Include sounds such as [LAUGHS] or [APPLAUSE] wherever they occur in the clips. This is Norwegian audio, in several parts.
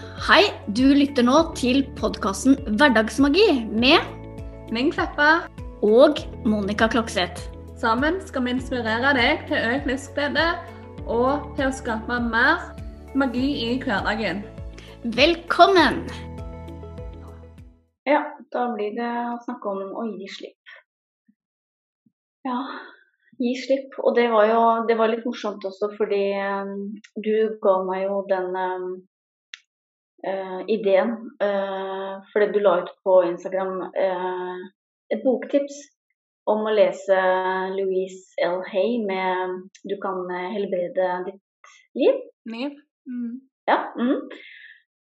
Hei, du lytter nå til podkasten Hverdagsmagi med Ming Kleppa. og Monica Klokseth. Sammen skal vi inspirere deg til økt livsglede og til å skape mer magi i hverdagen. Velkommen! Ja, da blir det å snakke om å gi slipp. Ja, gi slipp. Og det var jo det var litt morsomt også, fordi eh, du ga meg jo den eh, eh, ideen. eh, fordi du la ut på Instagram eh, et boktips om å lese Louise L. Hay med 'Du kan eh, helbrede ditt liv'. Liv. Mm. Ja. Mm.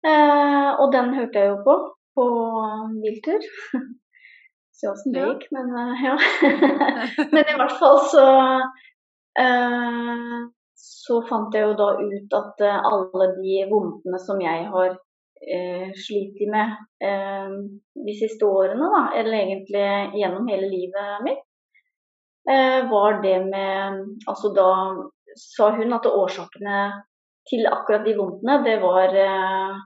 Eh, og den hørte jeg jo på på biltur. Se [LAUGHS] åssen det gikk, men eh, ja. [LAUGHS] men i hvert fall så eh, Så fant jeg jo da ut at eh, alle de vondtene som jeg har eh, sliter med eh, de siste årene, da, eller egentlig gjennom hele livet mitt, eh, var det med Altså da sa hun at årsakene til akkurat de vondtene, det var eh,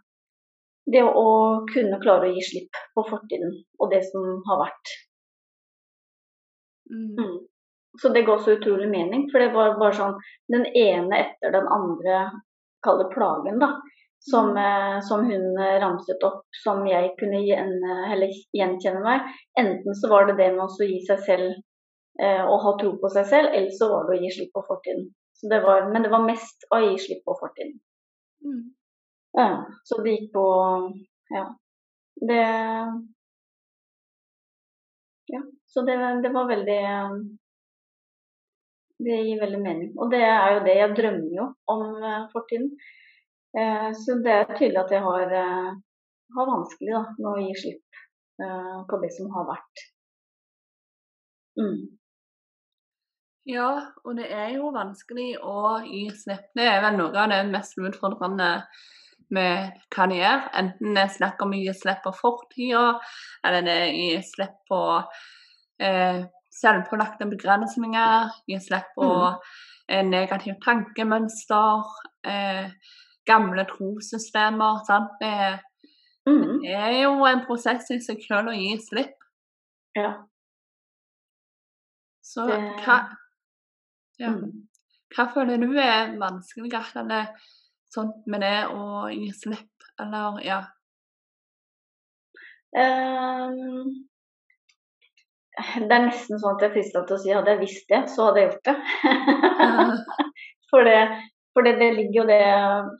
det å kunne klare å gi slipp på fortiden og det som har vært. Mm. Mm. Så det ga så utrolig mening, for det var bare sånn den ene etter den andre, kall det plagen, da, som, eh, som hun eh, ramset opp, som jeg kunne gjen, eller gjenkjenne meg. Enten så var det det med å gi seg selv eh, og ha tro på seg selv, eller så var det å gi slipp på fortiden. Så det var, men det var mest å gi slipp på fortiden. Mm. Ja, så det gikk på Ja. Det Ja, så det, det var veldig Det gir veldig mening. Og det er jo det jeg drømmer jo om eh, fortiden. Eh, så det er tydelig at jeg har, eh, har vanskelig da, med å gi slipp eh, på det som har vært. Mm. Ja, og det er jo vanskelig å gi slipp. Det er vel noe av det mest utfordrende med hva de gjør. Enten det er snakk om å gi slipp på fortida, eller det er å gi slipp på eh, selvpålagte begrensninger, gi slipp på Mm. negativt tankemønster, eh, gamle trossystemer. Sant? Det Mm. er jo en prosess i seg selv å gi slipp. Ja. Så Det- hva, ja. Mm. hva føler du er vanskelig eller sånn med det å gi slipp, eller ja. Um, det er nesten sånn at jeg er fristet til å si hadde jeg visst det, så hadde jeg gjort det. [LAUGHS] for det, for det, det ligger jo det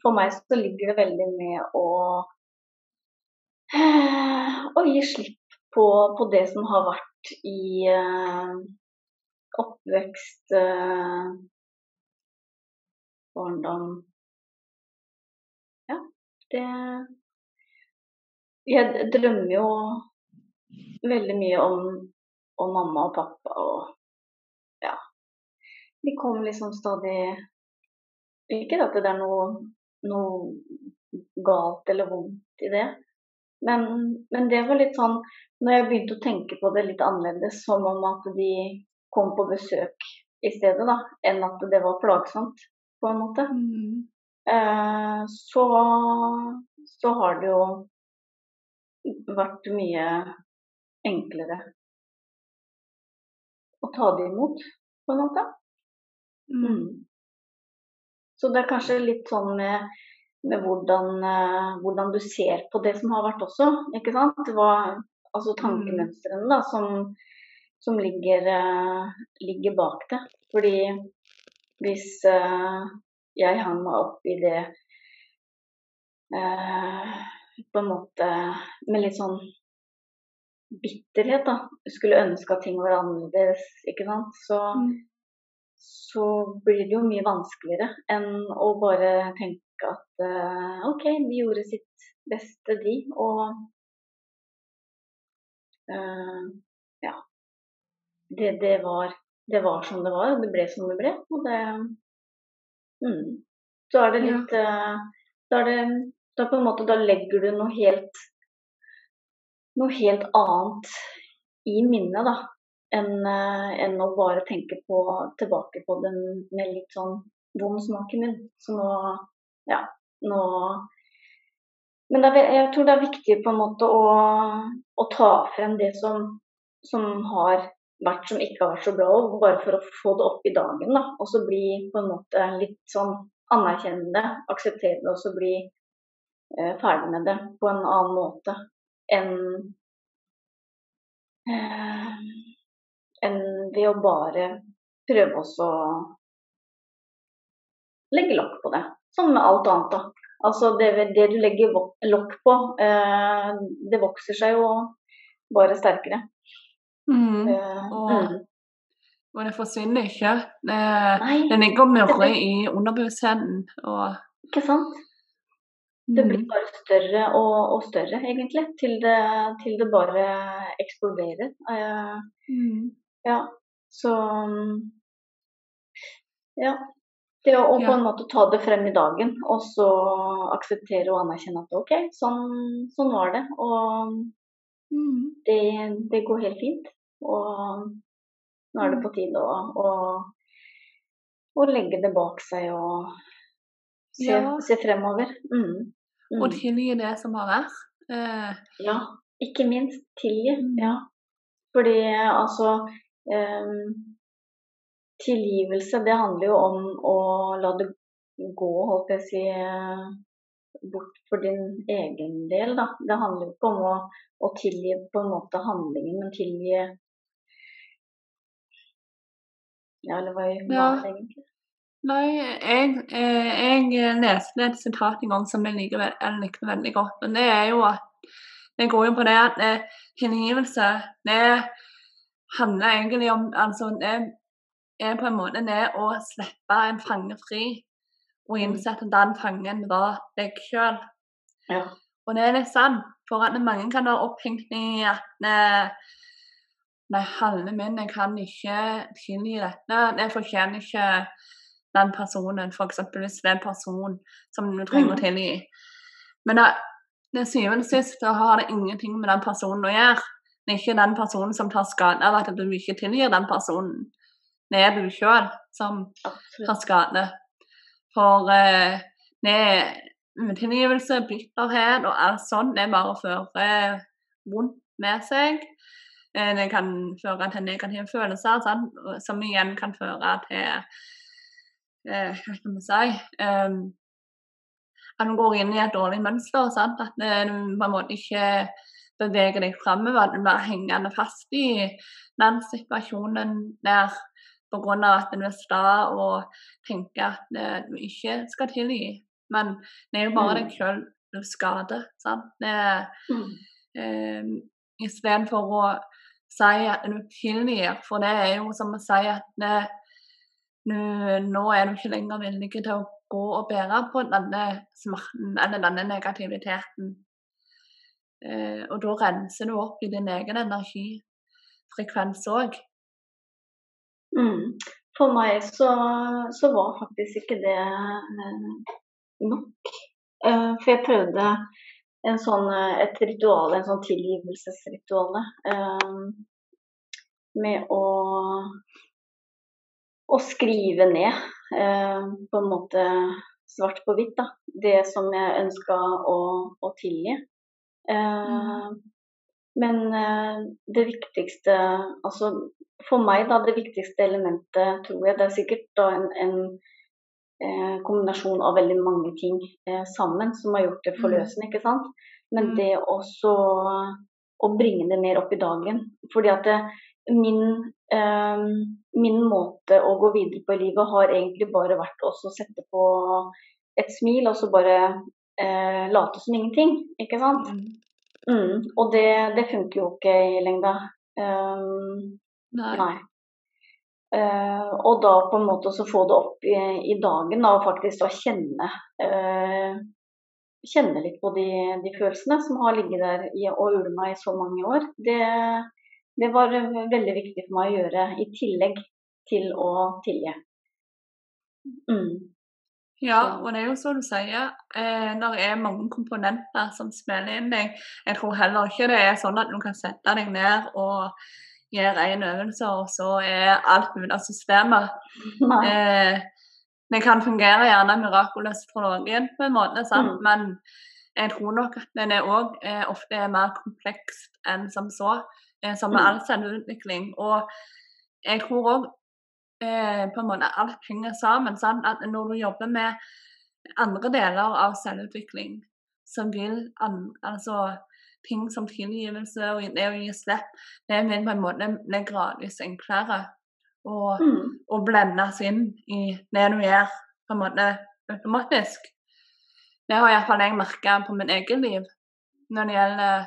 For meg så ligger det veldig med å å gi slipp på, på det som har vært i uh, oppvekst, uh, barndom Ja, det Jeg drømmer jo veldig mye om, om mamma og pappa og ja. De kommer liksom stadig Ikke at det er noe, noe galt eller vondt i det, men, men det var litt sånn Når jeg begynte å tenke på det litt annerledes, som om at de kom på besøk i stedet, da, enn at det var plagsomt, på en måte. Mm. Eh, så, så har det jo vært mye enklere å ta det imot, på en måte. Mm. Mm. Så det er kanskje litt sånn med, med hvordan, eh, hvordan du ser på det som har vært også, ikke sant. Hva, altså tankemønstrene da, som, som ligger, eh, ligger bak det. Fordi hvis eh, jeg hang meg opp i det på en måte med litt sånn bitterhet, da. Skulle ønske at ting var annerledes, ikke sant. Så, Mm. Så blir det jo mye vanskeligere enn å bare tenke at uh, OK, de gjorde sitt beste, de. Og uh, ja. Det, det, var, det var som det var, og det ble som det ble. Og det mm. Så er det Ja. litt eh, Da er det da på en måte Da legger du noe helt noe helt annet i minnet, da. Enn eh, enn å bare tenke på, tilbake på det med litt sånn vond smak i munnen. Så nå, ja, nå men er, jeg tror det er viktig på en måte å, å ta frem det som, som, har vært som ikke har vært så bra, bare for å få det opp i dagen. da, Og så bli på en måte litt sånn anerkjennende, akseptere det og så bli eh, ferdig med det på en annen måte enn eh, enn ved å bare prøve å legge lokk på det. Som med alt annet. da. Altså det, det du legger lokk på, eh, det vokser seg jo bare sterkere. Mm. Eh, Og, mm. og det forsvinner ikke. Det, Nei, det ligger og murrer i underbevisstheten. Og ikke sant? Det blir mm. bare større og, og større, egentlig, til det, til det bare eksploderer. Eh, Mm. Ja, så Ja. Det å, på en måte ta det frem i dagen, og så akseptere og anerkjenne at OK, sånn, sånn var det. Og Mm. det, det går helt fint. Og nå er det på tide å, å, å legge det bak seg og se, Ja. se fremover. Mm. Mm. Og tilgi det som har vært. Eh, Ja, ikke minst tilgi. Mm. Ja. Fordi altså Tilgivelse, det handler jo om å la det gå, holdt jeg å si, eh, bort for din egen del, da. Det handler jo ikke om å, å tilgi på en måte handlingen, men tilgi Ja, eller hva hva Ja. egentlig? nei, jeg, jeg, jeg leste et sitat en gang som jeg liker, jeg likte veldig godt. Men det er jo at det går jo på det at eh, det, det handler egentlig om altså det er på en måte det å slippe en fange fri og Mm. innse at den fangen var deg sjøl. Ja. Og det er litt sant, for at mange kan være opphengt i at eh, Nei, handlen min, jeg kan ikke tilgi dette. Jeg fortjener ikke den personen, f.eks. hvis det er en person som du trenger å Mm. tilgi. Men det, til syvende og sist har det ingenting med den personen å gjøre. Det er ikke den personen som tar skade av at du ikke tilgir den personen. Det er du sjøl som tar skade. For eh, det utilgivelse, bitterhet og alt sånt, det bare fører vondt med seg. Eh, det kan føre til negative følelser, sant? som igjen kan føre til eh, Hva skal vi si eh, At du går inn i et dårlig mønster. Sant? At man du på en måte ikke beveger deg framover. Du blir hengende fast i den situasjonen der pga. at du er sta og tenker at eh, du ikke skal tilgi. Men det er jo bare Mm. deg sjøl du skader. Sant? Det, Mm. eh, Istedenfor å si at du tilgir, for det er jo som å si at det, nu, nå er du ikke lenger villig til å gå og bære på denne smerten eller denne negativiteten. Eh, og da renser du opp i din egen energifrekvens òg. Mm. For meg så, så var faktisk ikke det eh, nok. Eh, for jeg prøvde en sånn, et ritual, en sånn tilgivelsesritual med å, å skrive ned på en måte svart på hvitt da, det som jeg ønska å, å tilgi. Eh, Men eh, det viktigste, altså for meg da, det viktigste elementet, tror jeg, det er sikkert da en, en eh, kombinasjon av veldig mange ting eh, sammen som har gjort det forløsende, ikke sant. Men Mm. det også å bringe det mer opp i dagen. Fordi at det, min, eh, min måte å gå videre på i livet har egentlig bare vært å sette på et smil og så bare eh, late som ingenting, ikke sant. Mm. Mm, og det, det funker jo ikke i lengda. Um, Nei. nei. Uh, og da på en måte å få det opp i, i dagen da, og faktisk da kjenne uh, Kjenne litt på de, de følelsene som har ligget der i, og ulma i så mange år. Det, det var veldig viktig for meg å gjøre, i tillegg til å tilgi. Mm. Ja, og det er jo som du sier, eh, det er mange komponenter som spiller inn deg. Jeg tror heller ikke det er sånn at du kan sette deg ned og gjøre én øvelse, og så er alt mulig av systemet. Nei. Eh, det kan fungere gjerne mirakuløst for noen, på en måte, sant? Mm. men jeg tror nok at den òg eh, ofte er mer komplekst enn som så, eh, som med Mm. all selvutvikling. Og jeg tror òg eh, på en måte alt henger sammen. Sant? At når du jobber med andre deler av selvutvikling, så vil altså ting som tilgivelse og det å gi slipp, det vil på en måte bli gradvis enklere. Og, Mm. og blendes inn i det du gjør på en måte automatisk. Det har iallfall jeg merka på mitt eget liv når det gjelder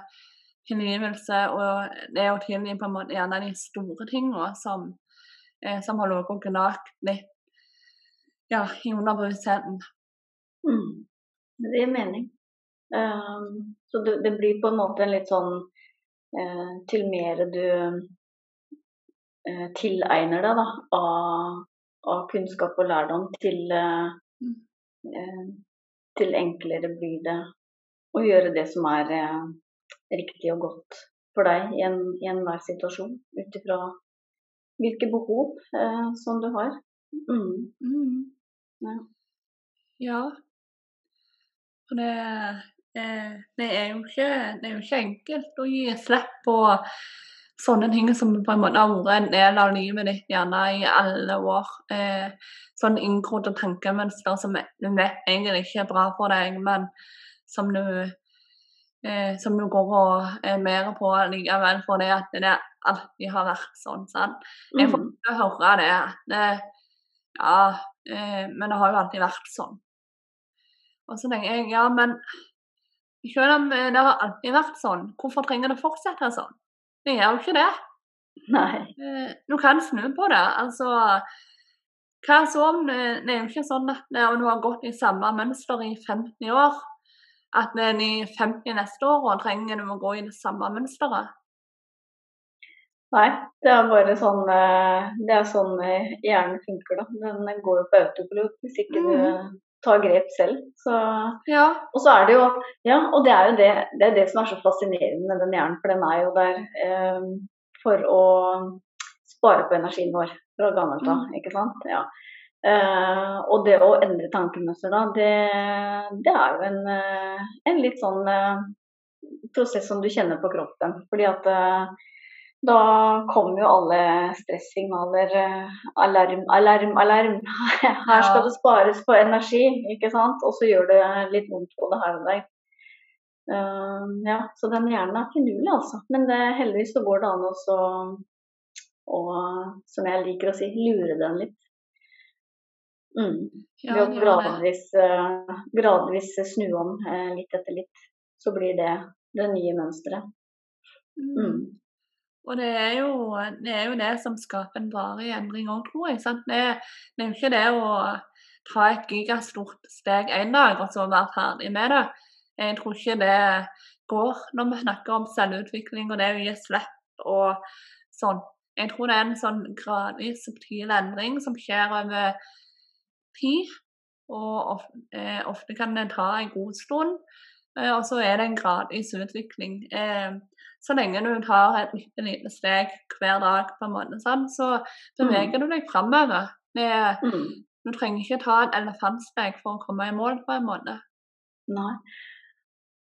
tilgivelse og det å tilgi på en måte gjerne de store tingene som, eh, som har ligget og gnagt litt ja, i underbevisstheten. Mm. Det gir mening. Um, så det, det blir på en måte en litt sånn eh, Til mer du eh, tilegner deg da, av, av kunnskap og lærdom, til, eh, til enklere blir det å gjøre det som er riktig og godt for deg i en- i enhver situasjon, ut ifra hvilke behov eh, som du har. Mm. Ja. Ja. Og det, eh, det, er ikke, det er jo ikke enkelt å gi slipp på sånne ting som på en måte har vært en del av livet ditt gjerne i alle år. Eh, sånn inngrodde tankemønster som du vet egentlig ikke er bra for deg, men som du, eh, som jo går og er mer på likevel fordi at det alltid har vært sånn. sant? Jeg får Mm. ikke høre det. det ja, eh, men det har jo alltid vært sånn. Og så tenker jeg ja, men selv om eh, det har alltid vært sånn, hvorfor trenger det fortsette sånn? Det gjør jo ikke det. Nei. Eh, Du kan snu på det. Altså hva så om det, det er jo ikke sånn at eh, om du har gått i samme mønster i 50 år, at vi er i 50 neste år og trenger å gå i det samme mønsteret. Nei, det er bare sånn eh, Det er sånn eh, hjernen funker, da. Den går jo på autopilot hvis ikke du tar grep selv. Så, Ja. og så er det jo Ja, og det er jo det, det er det som er så fascinerende med den hjernen, for den er jo der eh, for å spare på energien vår fra gammelt av, ikke sant. Ja. Eh, og det å endre tankemønster da, det, det er jo en, uh, en litt sånn uh, prosess som du kjenner på kroppen. Fordi at da kommer jo alle stressignaler. Alarm, alarm, alarm. [LAUGHS] Her skal det spares på energi, ikke sant. Og så gjør det litt vondt på det her og der. Ja, så den hjernen er finurlig, altså. Men det, heldigvis så går det an å, som jeg liker å si, lure den litt. Mm. ja Ved å gradvis, eh, gradvis snu om eh, litt etter litt. Så blir det det nye mønsteret. Mm. Og det er, jo, det er jo det som skaper en varig endring òg, tror jeg. Sant? Det, det er jo ikke det å ta et gigastort steg én dag og så være ferdig med det. Jeg tror ikke det går når vi snakker om selvutvikling og det å gi slipp og sånn. Jeg tror det er en sånn gradvis subtil endring som skjer over tid. Og eh, ofte kan det ta en god stund. Eh, og så er det en gradvis utvikling. Eh, så lenge du tar et lite, lite steg hver dag, på en måte, sånn, så beveger du deg framover. Mm. Du trenger ikke ta et elefantsteg for å komme i mål, på en måte. Nei.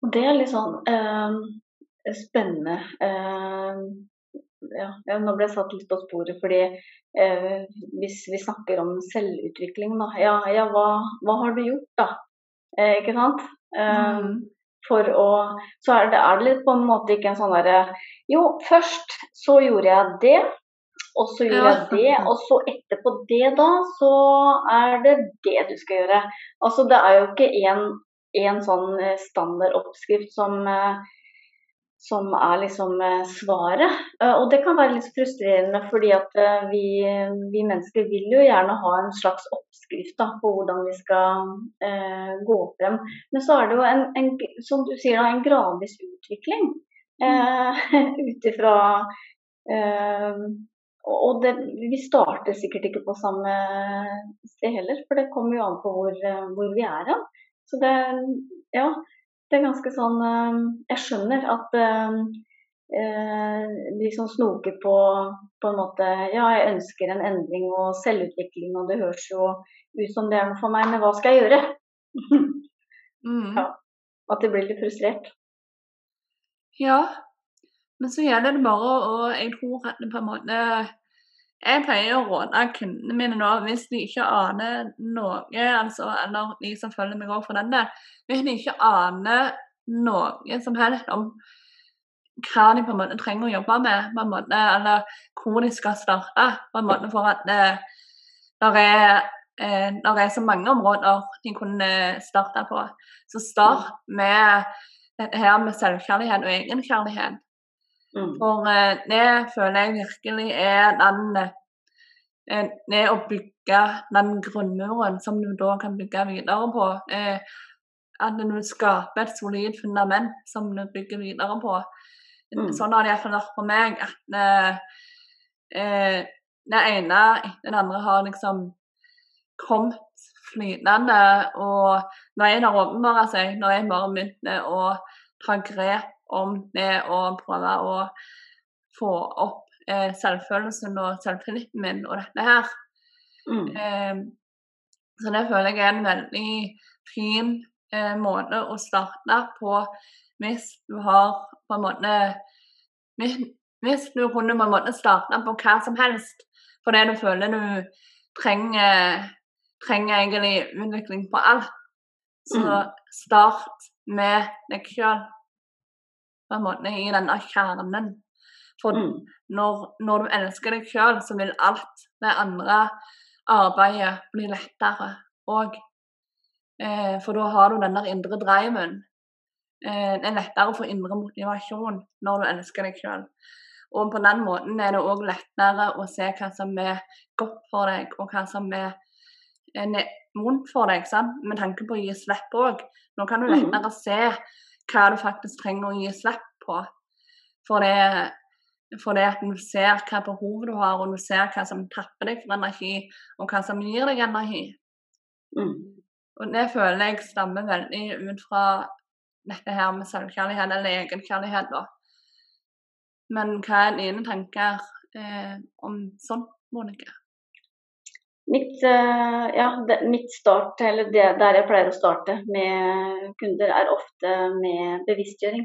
Og det er litt sånn eh, spennende. Eh, ja, ja, nå ble jeg satt litt på sporet, fordi eh, hvis vi snakker om selvutvikling, da. Ja, ja hva, hva har du gjort, da? Eh, ikke sant? Eh, Mm. For å Så er det, er det litt på en måte ikke en sånn derre Jo, først så gjorde jeg det. Og så gjorde jeg det, og så etterpå det, da, så er det det du skal gjøre. Altså, det er jo ikke en, en sånn standardoppskrift standard oppskrift som, eh, som er liksom eh, svaret. Eh, Og det kan være litt frustrerende, fordi at eh, vi, vi mennesker vil jo gjerne ha en slags oppskrift da, på hvordan vi skal eh, gå frem. Men så er det jo en, en som du sier da, en gradvis utvikling. Eh, [LAUGHS] Ut ifra eh, og det, vi starter sikkert ikke på samme sted heller, for det kommer jo an på hvor, hvor vi er hen. Så det, ja, det er ganske sånn eh, Jeg skjønner at eh, eh, de som snoker på på en måte Ja, jeg ønsker en endring og selvutvikling, og det høres jo ut som det er noe for meg, men hva skal jeg gjøre? Mm. Ja. At de blir litt frustrert. Ja, men så gjelder det bare å Jeg tror at det på en måte Jeg pleier å råde kundene mine nå, hvis de ikke aner noe, altså, eller de som følger meg òg for den hvis de ikke aner noe som helst om hva de på en måte trenger å jobbe med, måte, eller hvor de skal starte, på en måte for at det, der er eh, er så mange områder de kunne starte på. Så start med dette her med selvkjærlighet og egenkjærlighet. Mm. For eh, det føler jeg virkelig er den eh, Det å bygge den grunnmuren som du da kan bygge videre på. Eh, at du skaper et solid fundament som du bygger videre på. Mm. Sånn har det iallfall vært for meg. at eh, eh, det ene etter det andre har liksom kommet flytende. Og når jeg har åpenbart seg, når jeg bare begynte å ta grep om det å prøve å få opp eh, selvfølelsen og selvtilliten min og dette her. Mm. Eh, så det føler jeg er en veldig fin eh, måte å starte på hvis du har på en måte hvis, hvis du kunne på en måte starte på hva som helst fordi du føler du trenger, trenger egentlig utvikling på alt, så Mm. start med deg sjøl. På en måte i denne kjernen. For Mm. når, når du elsker deg sjøl, så vil alt det andre arbeidet bli lettere òg. Eh, for da har du den der indre driven. Eh, det er lettere å få indre motivasjon når du elsker deg sjøl. Og på den måten er det òg lettere å se hva som er godt for deg, og hva som er vondt for deg, sant? med tanke på å gi slipp òg. Nå kan du Mhm. lettere se hva du faktisk trenger å gi slipp på. For det, for det at du ser hva behov du har, og du ser hva som tapper deg for energi, og hva som gir deg energi. Mm. Og det føler jeg stammer veldig ut fra dette her med selvkjærlighet, eller egenkjærlighet, da. Men hva er dine tanker eh, om sånt, Monica? Mitt, eh, ja, mitt start, eller det der jeg pleier å starte med kunder, er ofte med bevisstgjøring.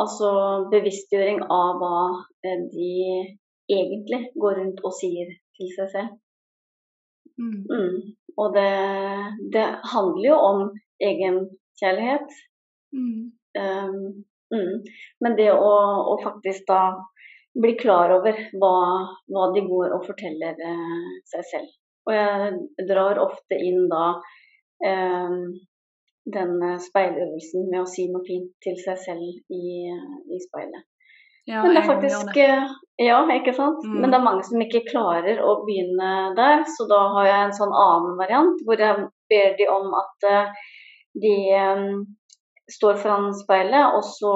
Altså bevisstgjøring av hva eh, de egentlig går rundt og sier til seg selv. Mm. Mm. Og det, det handler jo om egenkjærlighet. Mm. Um, mm. Men det å, å faktisk da bli klar over hva, hva de går og forteller eh, seg selv. Og jeg drar ofte inn da eh, den speiløvelsen med å si noe fint til seg selv i, i speilet. Ja, Men det er faktisk eh, Ja, ikke sant. Mm. Men det er mange som ikke klarer å begynne der, så da har jeg en sånn annen variant hvor jeg ber de om at eh, de eh, står foran speilet, og så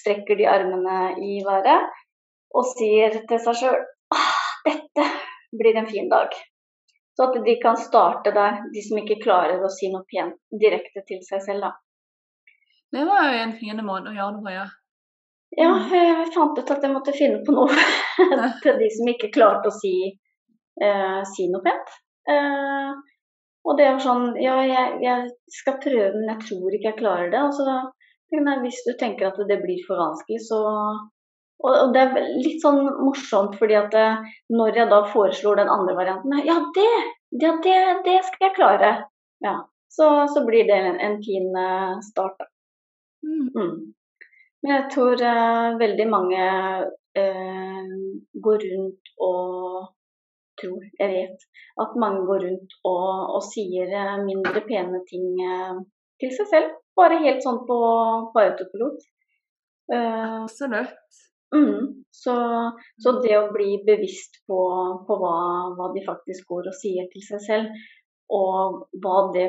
strekker de armene i været og sier til seg sjøl dette blir en fin dag. Så at de kan starte der, de som ikke klarer å si noe pent direkte til seg selv. da. Det var jo en fin måte å gjøre det på, ja. Ja, jeg fant ut at jeg måtte finne på noe [LAUGHS] til de som ikke klarte å si, eh, si noe pent. Eh, og det er sånn Ja, jeg, jeg skal prøve, men jeg tror ikke jeg klarer det. Altså, så hvis du tenker at det blir for vanskelig, så og, det er litt sånn morsomt, fordi at eh, når jeg da foreslår den andre varianten Ja, det! Ja, det, det skal jeg klare. Ja. Så, så blir det en, en fin eh, start, da. Mm. Mm. Men jeg tror uh, veldig mange uh, går rundt og tror, jeg vet, at mange går rundt og, og sier mindre pene ting til seg selv. Bare helt sånn på, på autopilot. Absolutt. Mm, så, så det å bli bevisst på, på hva, hva de faktisk går og sier til seg selv, og hva det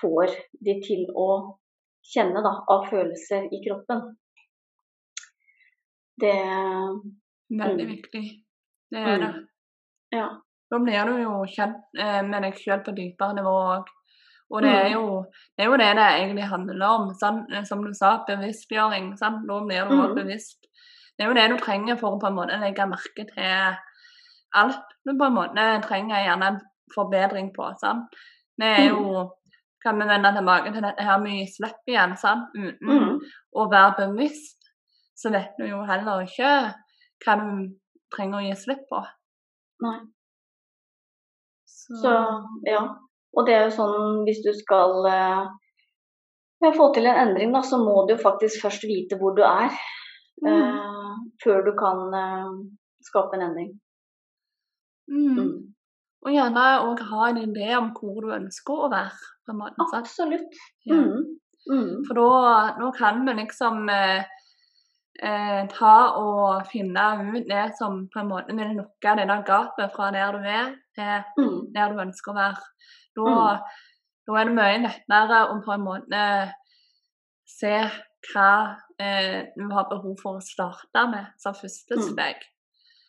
får de til å kjenne da, av følelser i kroppen. Det Veldig Mm. viktig. Det er det. Mm. Ja. Da blir du jo kjent eh, med deg sjøl på dypere nivå òg. Og det er, Mm. jo, det er jo det det egentlig handler om. Sant? Eh, Som du sa, bevisstgjøring. Sant? Nå blir du også Mm. bevisst. Det er jo det du trenger for å på en måte legge merke til alt du på en måte trenger gjerne en forbedring på. Sant? Det er jo kan vi vende tilbake til dette her med slipp igjen, sant? uten Mm. å være bevisst, så vet du jo heller ikke hva du trenger å gi slipp på. Nei. Så, Så ja. Og det er jo sånn hvis du skal eh, ja, få til en endring, da, så må du jo faktisk først vite hvor du er. mm, eh, før du kan eh, skape en endring. mm. Mm. Og gjerne òg ha en idé om hvor du ønsker å være. på en måte? Absolutt. Ja. Mm. Mm. For da, kan vi liksom eh, eh, ta og finne ut det som på en måte vil lukke det der gapet fra der du er, til Mm. der du ønsker å være. Da, da er det mye lettere å på en måte se hva eh, du har behov for å starte med som første Mm. steg.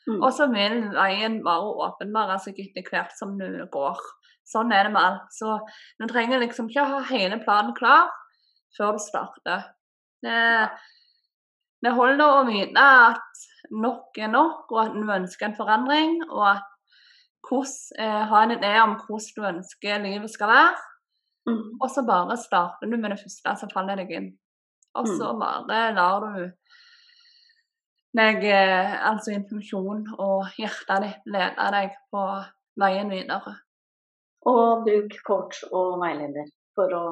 Mm. Og så vil veien bare åpenbare seg etter hvert som du går. Sånn er det med alt. Så du trenger liksom ikke ha hele planen klar før du starter. Det, det holder å vite at nok er nok, og at du ønsker en forandring. Og at hvordan, eh, ha en idé om hvordan du ønsker livet skal være. Mm. Og så bare starter du med det første som faller deg inn. Og så bare lar du deg, eh, altså informasjon og hjertet ditt lede deg på veien videre. Og bruk coach og veileder for å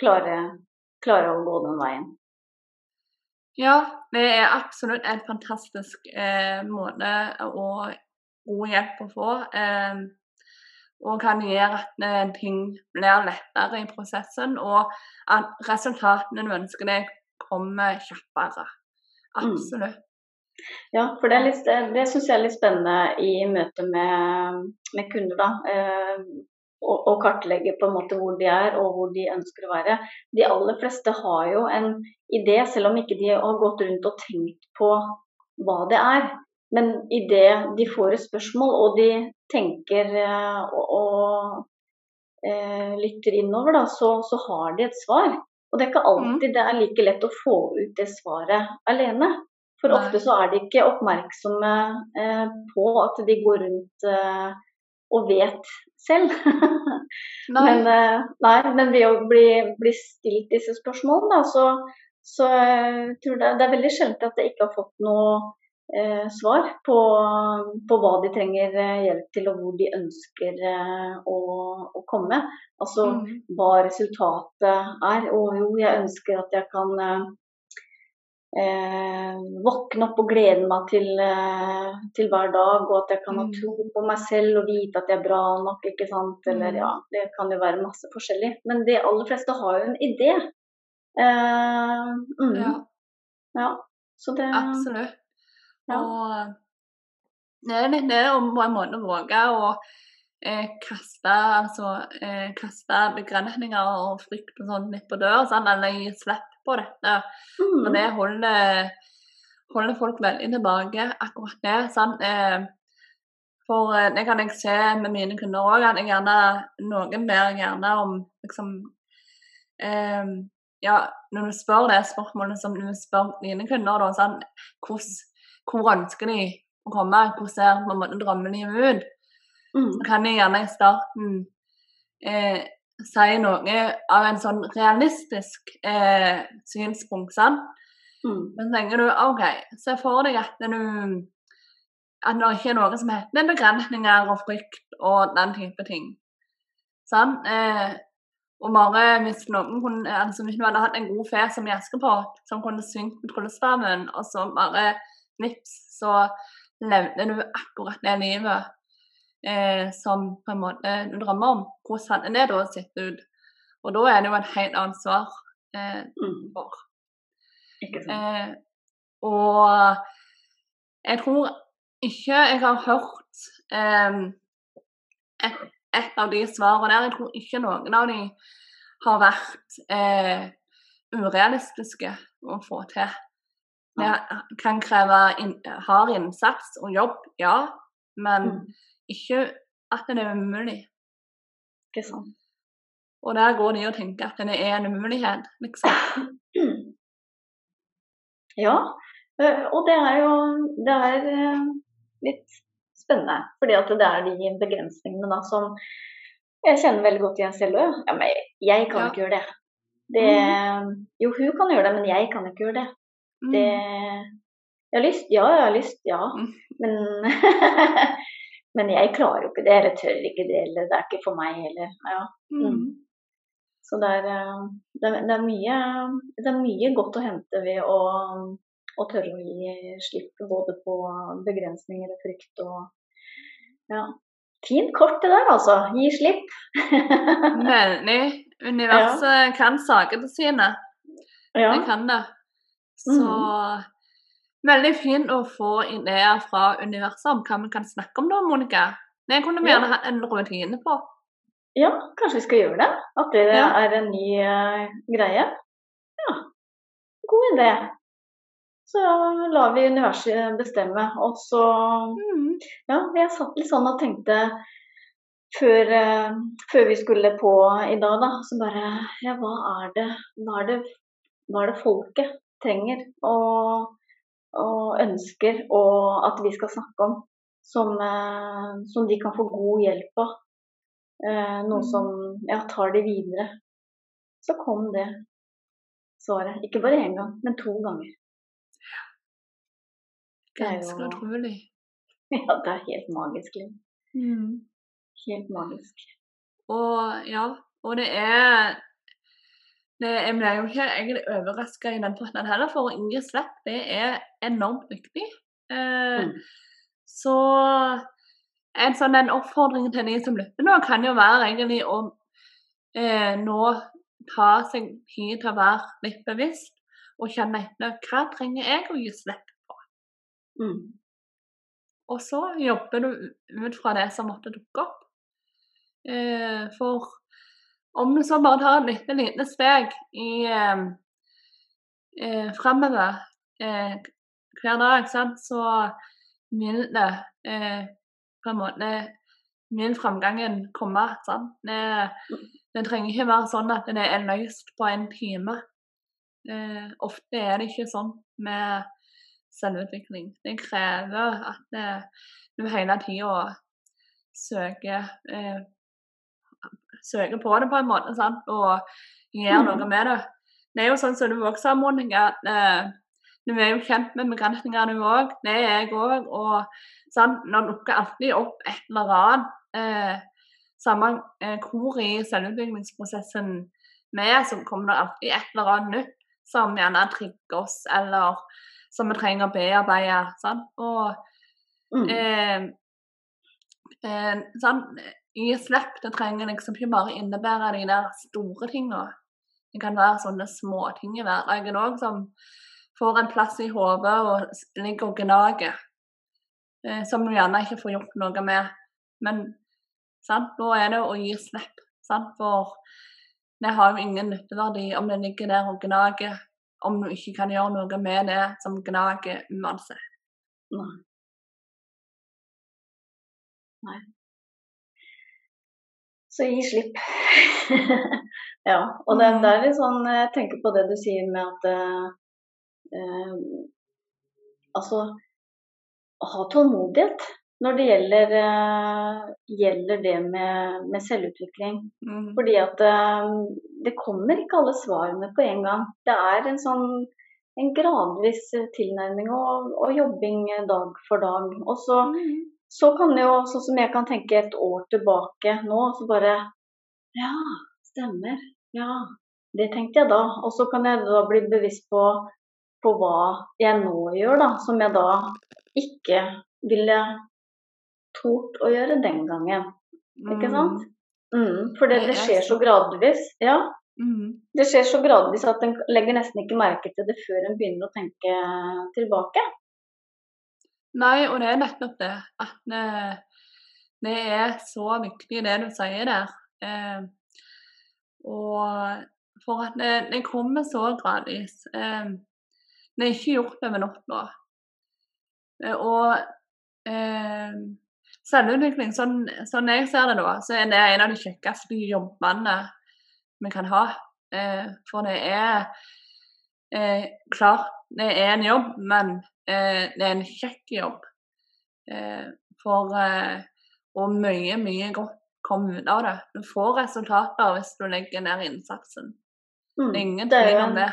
klare, klare å gå den veien. Ja, det er absolutt en fantastisk eh, måte og god hjelp å få. Eh, og kan gjøre at eh, ting blir lettere i prosessen, og at resultatene du ønsker deg, kommer kjappere. Absolutt. Ja, for det, litt, det syns jeg er litt spennende i møte med, med kunder. da, eh, å, å kartlegge på en måte hvor de er og hvor de ønsker å være. De aller fleste har jo en idé, selv om ikke de har gått rundt og tenkt på hva det er. Men idet de får et spørsmål og de tenker eh, og, og eh, lytter innover, da, så, så har de et svar. Og det er ikke alltid det er like lett å få ut det svaret alene. For ofte så er de ikke oppmerksomme eh, på at de går rundt og vet selv. [LAUGHS] Nei. men, nei, men ved å bli, bli stilt disse spørsmålene, da, så, så jeg tror jeg det er veldig sjelden at jeg ikke har fått noe eh, svar på, på hva de trenger eh, hjelp til, og hvor de ønsker eh, å, å komme. Altså Mm. hva resultatet er. Og jo, jeg ønsker at jeg kan eh, eh, våkne opp og glede meg til, eh, til hver dag, og at jeg kan ha Mm. tro på meg selv og vite at jeg er bra nok, ikke sant. Eller Mm. ja, det kan jo være masse forskjellig. Men de aller fleste har jo en idé. Eh, mm, Ja, ja. Så det absolutt. Ja. Og det er litt det å på en måte våge å eh, kaste, altså, eh, kaste begrensninger og frykt og sånn litt på dør, sånn, eller gi slipp på dette. mm, Og det holder, holder folk veldig tilbake, akkurat det. Sånn, Eh, for eh, det kan jeg se med mine kunder òg, at gjerne, noen ber gjerne om liksom eh, Ja, når du spør det spørsmålet som du spør dine kunder, da, sånn, hvordan, hvor ønsker de å komme, hvordan ser på en måte drømmelivet ut? mm, så kan jeg gjerne i starten eh, si noe av en sånn realistisk eh, synspunkt, sant? mm, Men tenker du OK, se for deg at du at det ikke er noe som heter begrensninger og frykt og den type ting. Sant? Eh, og bare hvis noen kunne, altså hvis du hadde hatt en god fe som i Askepott, som kunne syngt med tryllestaven, og så bare vips, så levner du akkurat det livet eh, som på en måte du drømmer om. Hvordan hadde det da sitte ut? Og da er det jo et helt annet svar eh, mm. for. Eh, og jeg tror ikke jeg har hørt eh, et, et av de svarene der. Jeg tror ikke noen av de har vært eh, urealistiske å få til. Det kan kreve in hard innsats og jobb, ja, men Mm. ikke at det er umulig. Ikke sant. Og der går de og tenker at det er en umulighet, liksom. [CLEARS THROAT] Ja, eh, og det er jo det er eh, litt spennende. Fordi at det er de begrensningene da som Jeg kjenner veldig godt igjen selv òg. Ja, men jeg, jeg kan Ja. ikke gjøre det. det. Jo, hun kan gjøre det, men jeg kan ikke gjøre det. Mm. det Jeg har lyst, ja, jeg har lyst, ja. Mm. Men, [LAUGHS] men jeg klarer jo ikke det, eller tør ikke det, eller det er ikke for meg heller. Ja. Mm. Så det er, eh, det, er, det, er mye, det er mye godt å hente ved å, å tørre å gi slipp både på begrensninger og frykt og ja. Fint kort det der, altså. Gi slipp. [LAUGHS] Veldig. Universet kan sakene sine. ja. Det kan det. Så veldig fint å få ideer fra universet om hva vi kan snakke om da, Monica. Det kunne vi gjerne hatt en rutine på. ja, kanskje vi skal gjøre det? At det Ja. er en ny uh, greie? Ja, god idé. Så lar vi universet bestemme. Og så Mm. Ja, jeg satt litt sånn og tenkte før, uh, før vi skulle på i dag, da, så bare Ja, hva er det, hva er det, hva er det folket trenger og, og ønsker og at vi skal snakke om? Som, eh, som de kan få god hjelp av. Eh, noe som ja, tar de videre. Så kom det svaret. Ikke bare én gang, men to ganger. Er Ganske utrolig. [LAUGHS] Ja, det er helt magisk. Mm. Helt magisk. Og ja, og det er Jeg ble jo ikke egentlig overraska i den forstand heller, for å gi slipp det er enormt viktig. Eh, Mm. Så en sånn en oppfordring til de som lytter nå, kan jo være egentlig å eh, nå ta seg tid til å være litt bevisst og kjenne etter hva trenger jeg å gi slipp på. Mm. Og så jobber du ut fra det som måtte dukke opp. Eh, for om du så bare tar et lite, lite steg i eh, eh, framover eh, hver dag, sant, så vil det eh, på en måte Vil framgangen komme. Sant? Det, det trenger ikke være sånn at det er løst på en time. Eh, ofte er det ikke sånn med selvutvikling. Det krever at eh, du hele tida søker eh, søker på det på en måte, sant? og gjør noe med det. Det er jo sånn som du også har, Monica, at eh, du er jo kjent med begrensninger du òg. Det er jeg òg. Og sant? Når dukker alltid opp et eller annet, eh, samme eh, hvor i selvutviklingsprosessen vi er, så kommer det alltid et eller annet nytt som gjerne trigger oss, eller som vi trenger å bearbeide. Sant? Og Mm. eh, eh, sant? I slipp det trenger liksom ikke bare innebære de der store tinga. Det kan være sånne småting i hverdagen òg som får en plass i hodet og ligger og gnager. Eh, som du gjerne ikke får gjort noe med. Men sant? nå er det å gi slipp. For det har jo ingen nytteverdi om det ligger der og gnager, om du ikke kan gjøre noe med det som gnager uansett. Nei. Så gi slipp. [LAUGHS] ja. Og det, Mhm. det er litt sånn Jeg tenker på det du sier med at eh, eh, Altså ha tålmodighet når det gjelder, eh, gjelder det med, med selvutvikling. Mm. Fordi at eh, det kommer ikke alle svarene på en gang. Det er en sånn en gradvis eh, tilnærming og, og jobbing eh, dag for dag. Og så, Mm. Så kan jo, sånn som jeg kan tenke et år tilbake nå, så bare Ja, stemmer. Ja, det tenkte jeg da. Og så kan jeg da bli bevisst på, på hva jeg nå gjør, da. Som jeg da ikke ville tort å gjøre den gangen. Ikke sant? Mm, for det, Det det er skjer så gradvis. Ja, Mm. det skjer så gradvis at en legger nesten ikke merke til det før en begynner å tenke tilbake. Nei, og det er nettopp det. At det, vi er så viktig det du sier der. Eh, og for at det, det kommer så gradvis. Eh, det er ikke gjort over natta. nå. og eh, selvutvikling, sånn, sånn jeg ser det da, så er det en av de kjekkeste jobbene vi kan ha. Eh, for det er eh, klart det er en jobb, men eh, det er en kjekk jobb. Eh, for eh, Og mye, mye godt kommer ut av det. Du får resultater hvis du legger ned innsatsen. Mm. Det er ingen tvil om det.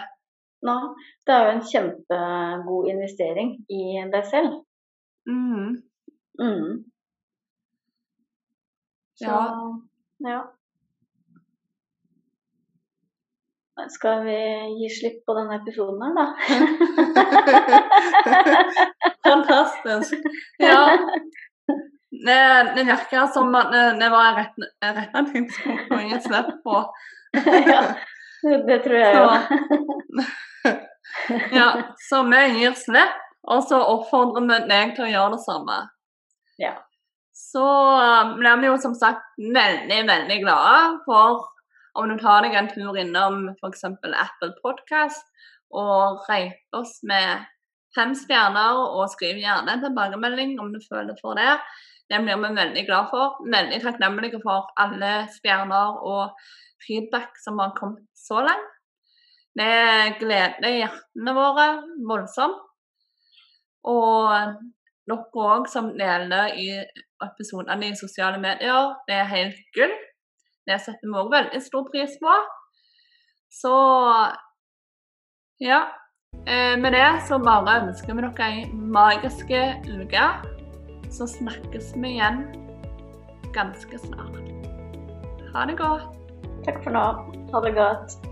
Nei, det er jo en kjempegod investering i deg selv. Mm. Mm. Så, Ja. ja. Skal vi gi slipp på denne episoden her, da? [LAUGHS] Fantastisk. Ja. Det, virker som at det, var retningspunkt og gi slipp på. [LAUGHS] ja, det tror jeg jo. Ja, så vi gir slipp, og så oppfordrer vi deg til å gjøre det samme. Ja. Så um, blir vi jo som sagt veldig, veldig glade for om du tar deg en tur innom f.eks. Apple Podcast og rate oss med fem stjerner, og skriv gjerne en tilbakemelding om du føler for det. Det blir vi veldig glad for. Veldig takknemlige for alle stjerner og feedback som har kommet så langt. Det gleder hjertene våre voldsomt. Og dere òg som deler i episodene i sosiale medier, det er helt gull. Det setter vi òg veldig stor pris på. Så ja. Eh, med det så bare ønsker vi dere ei magisk uke. Så snakkes vi igjen ganske snart. Ha det godt. Takk for nå. Ha det godt.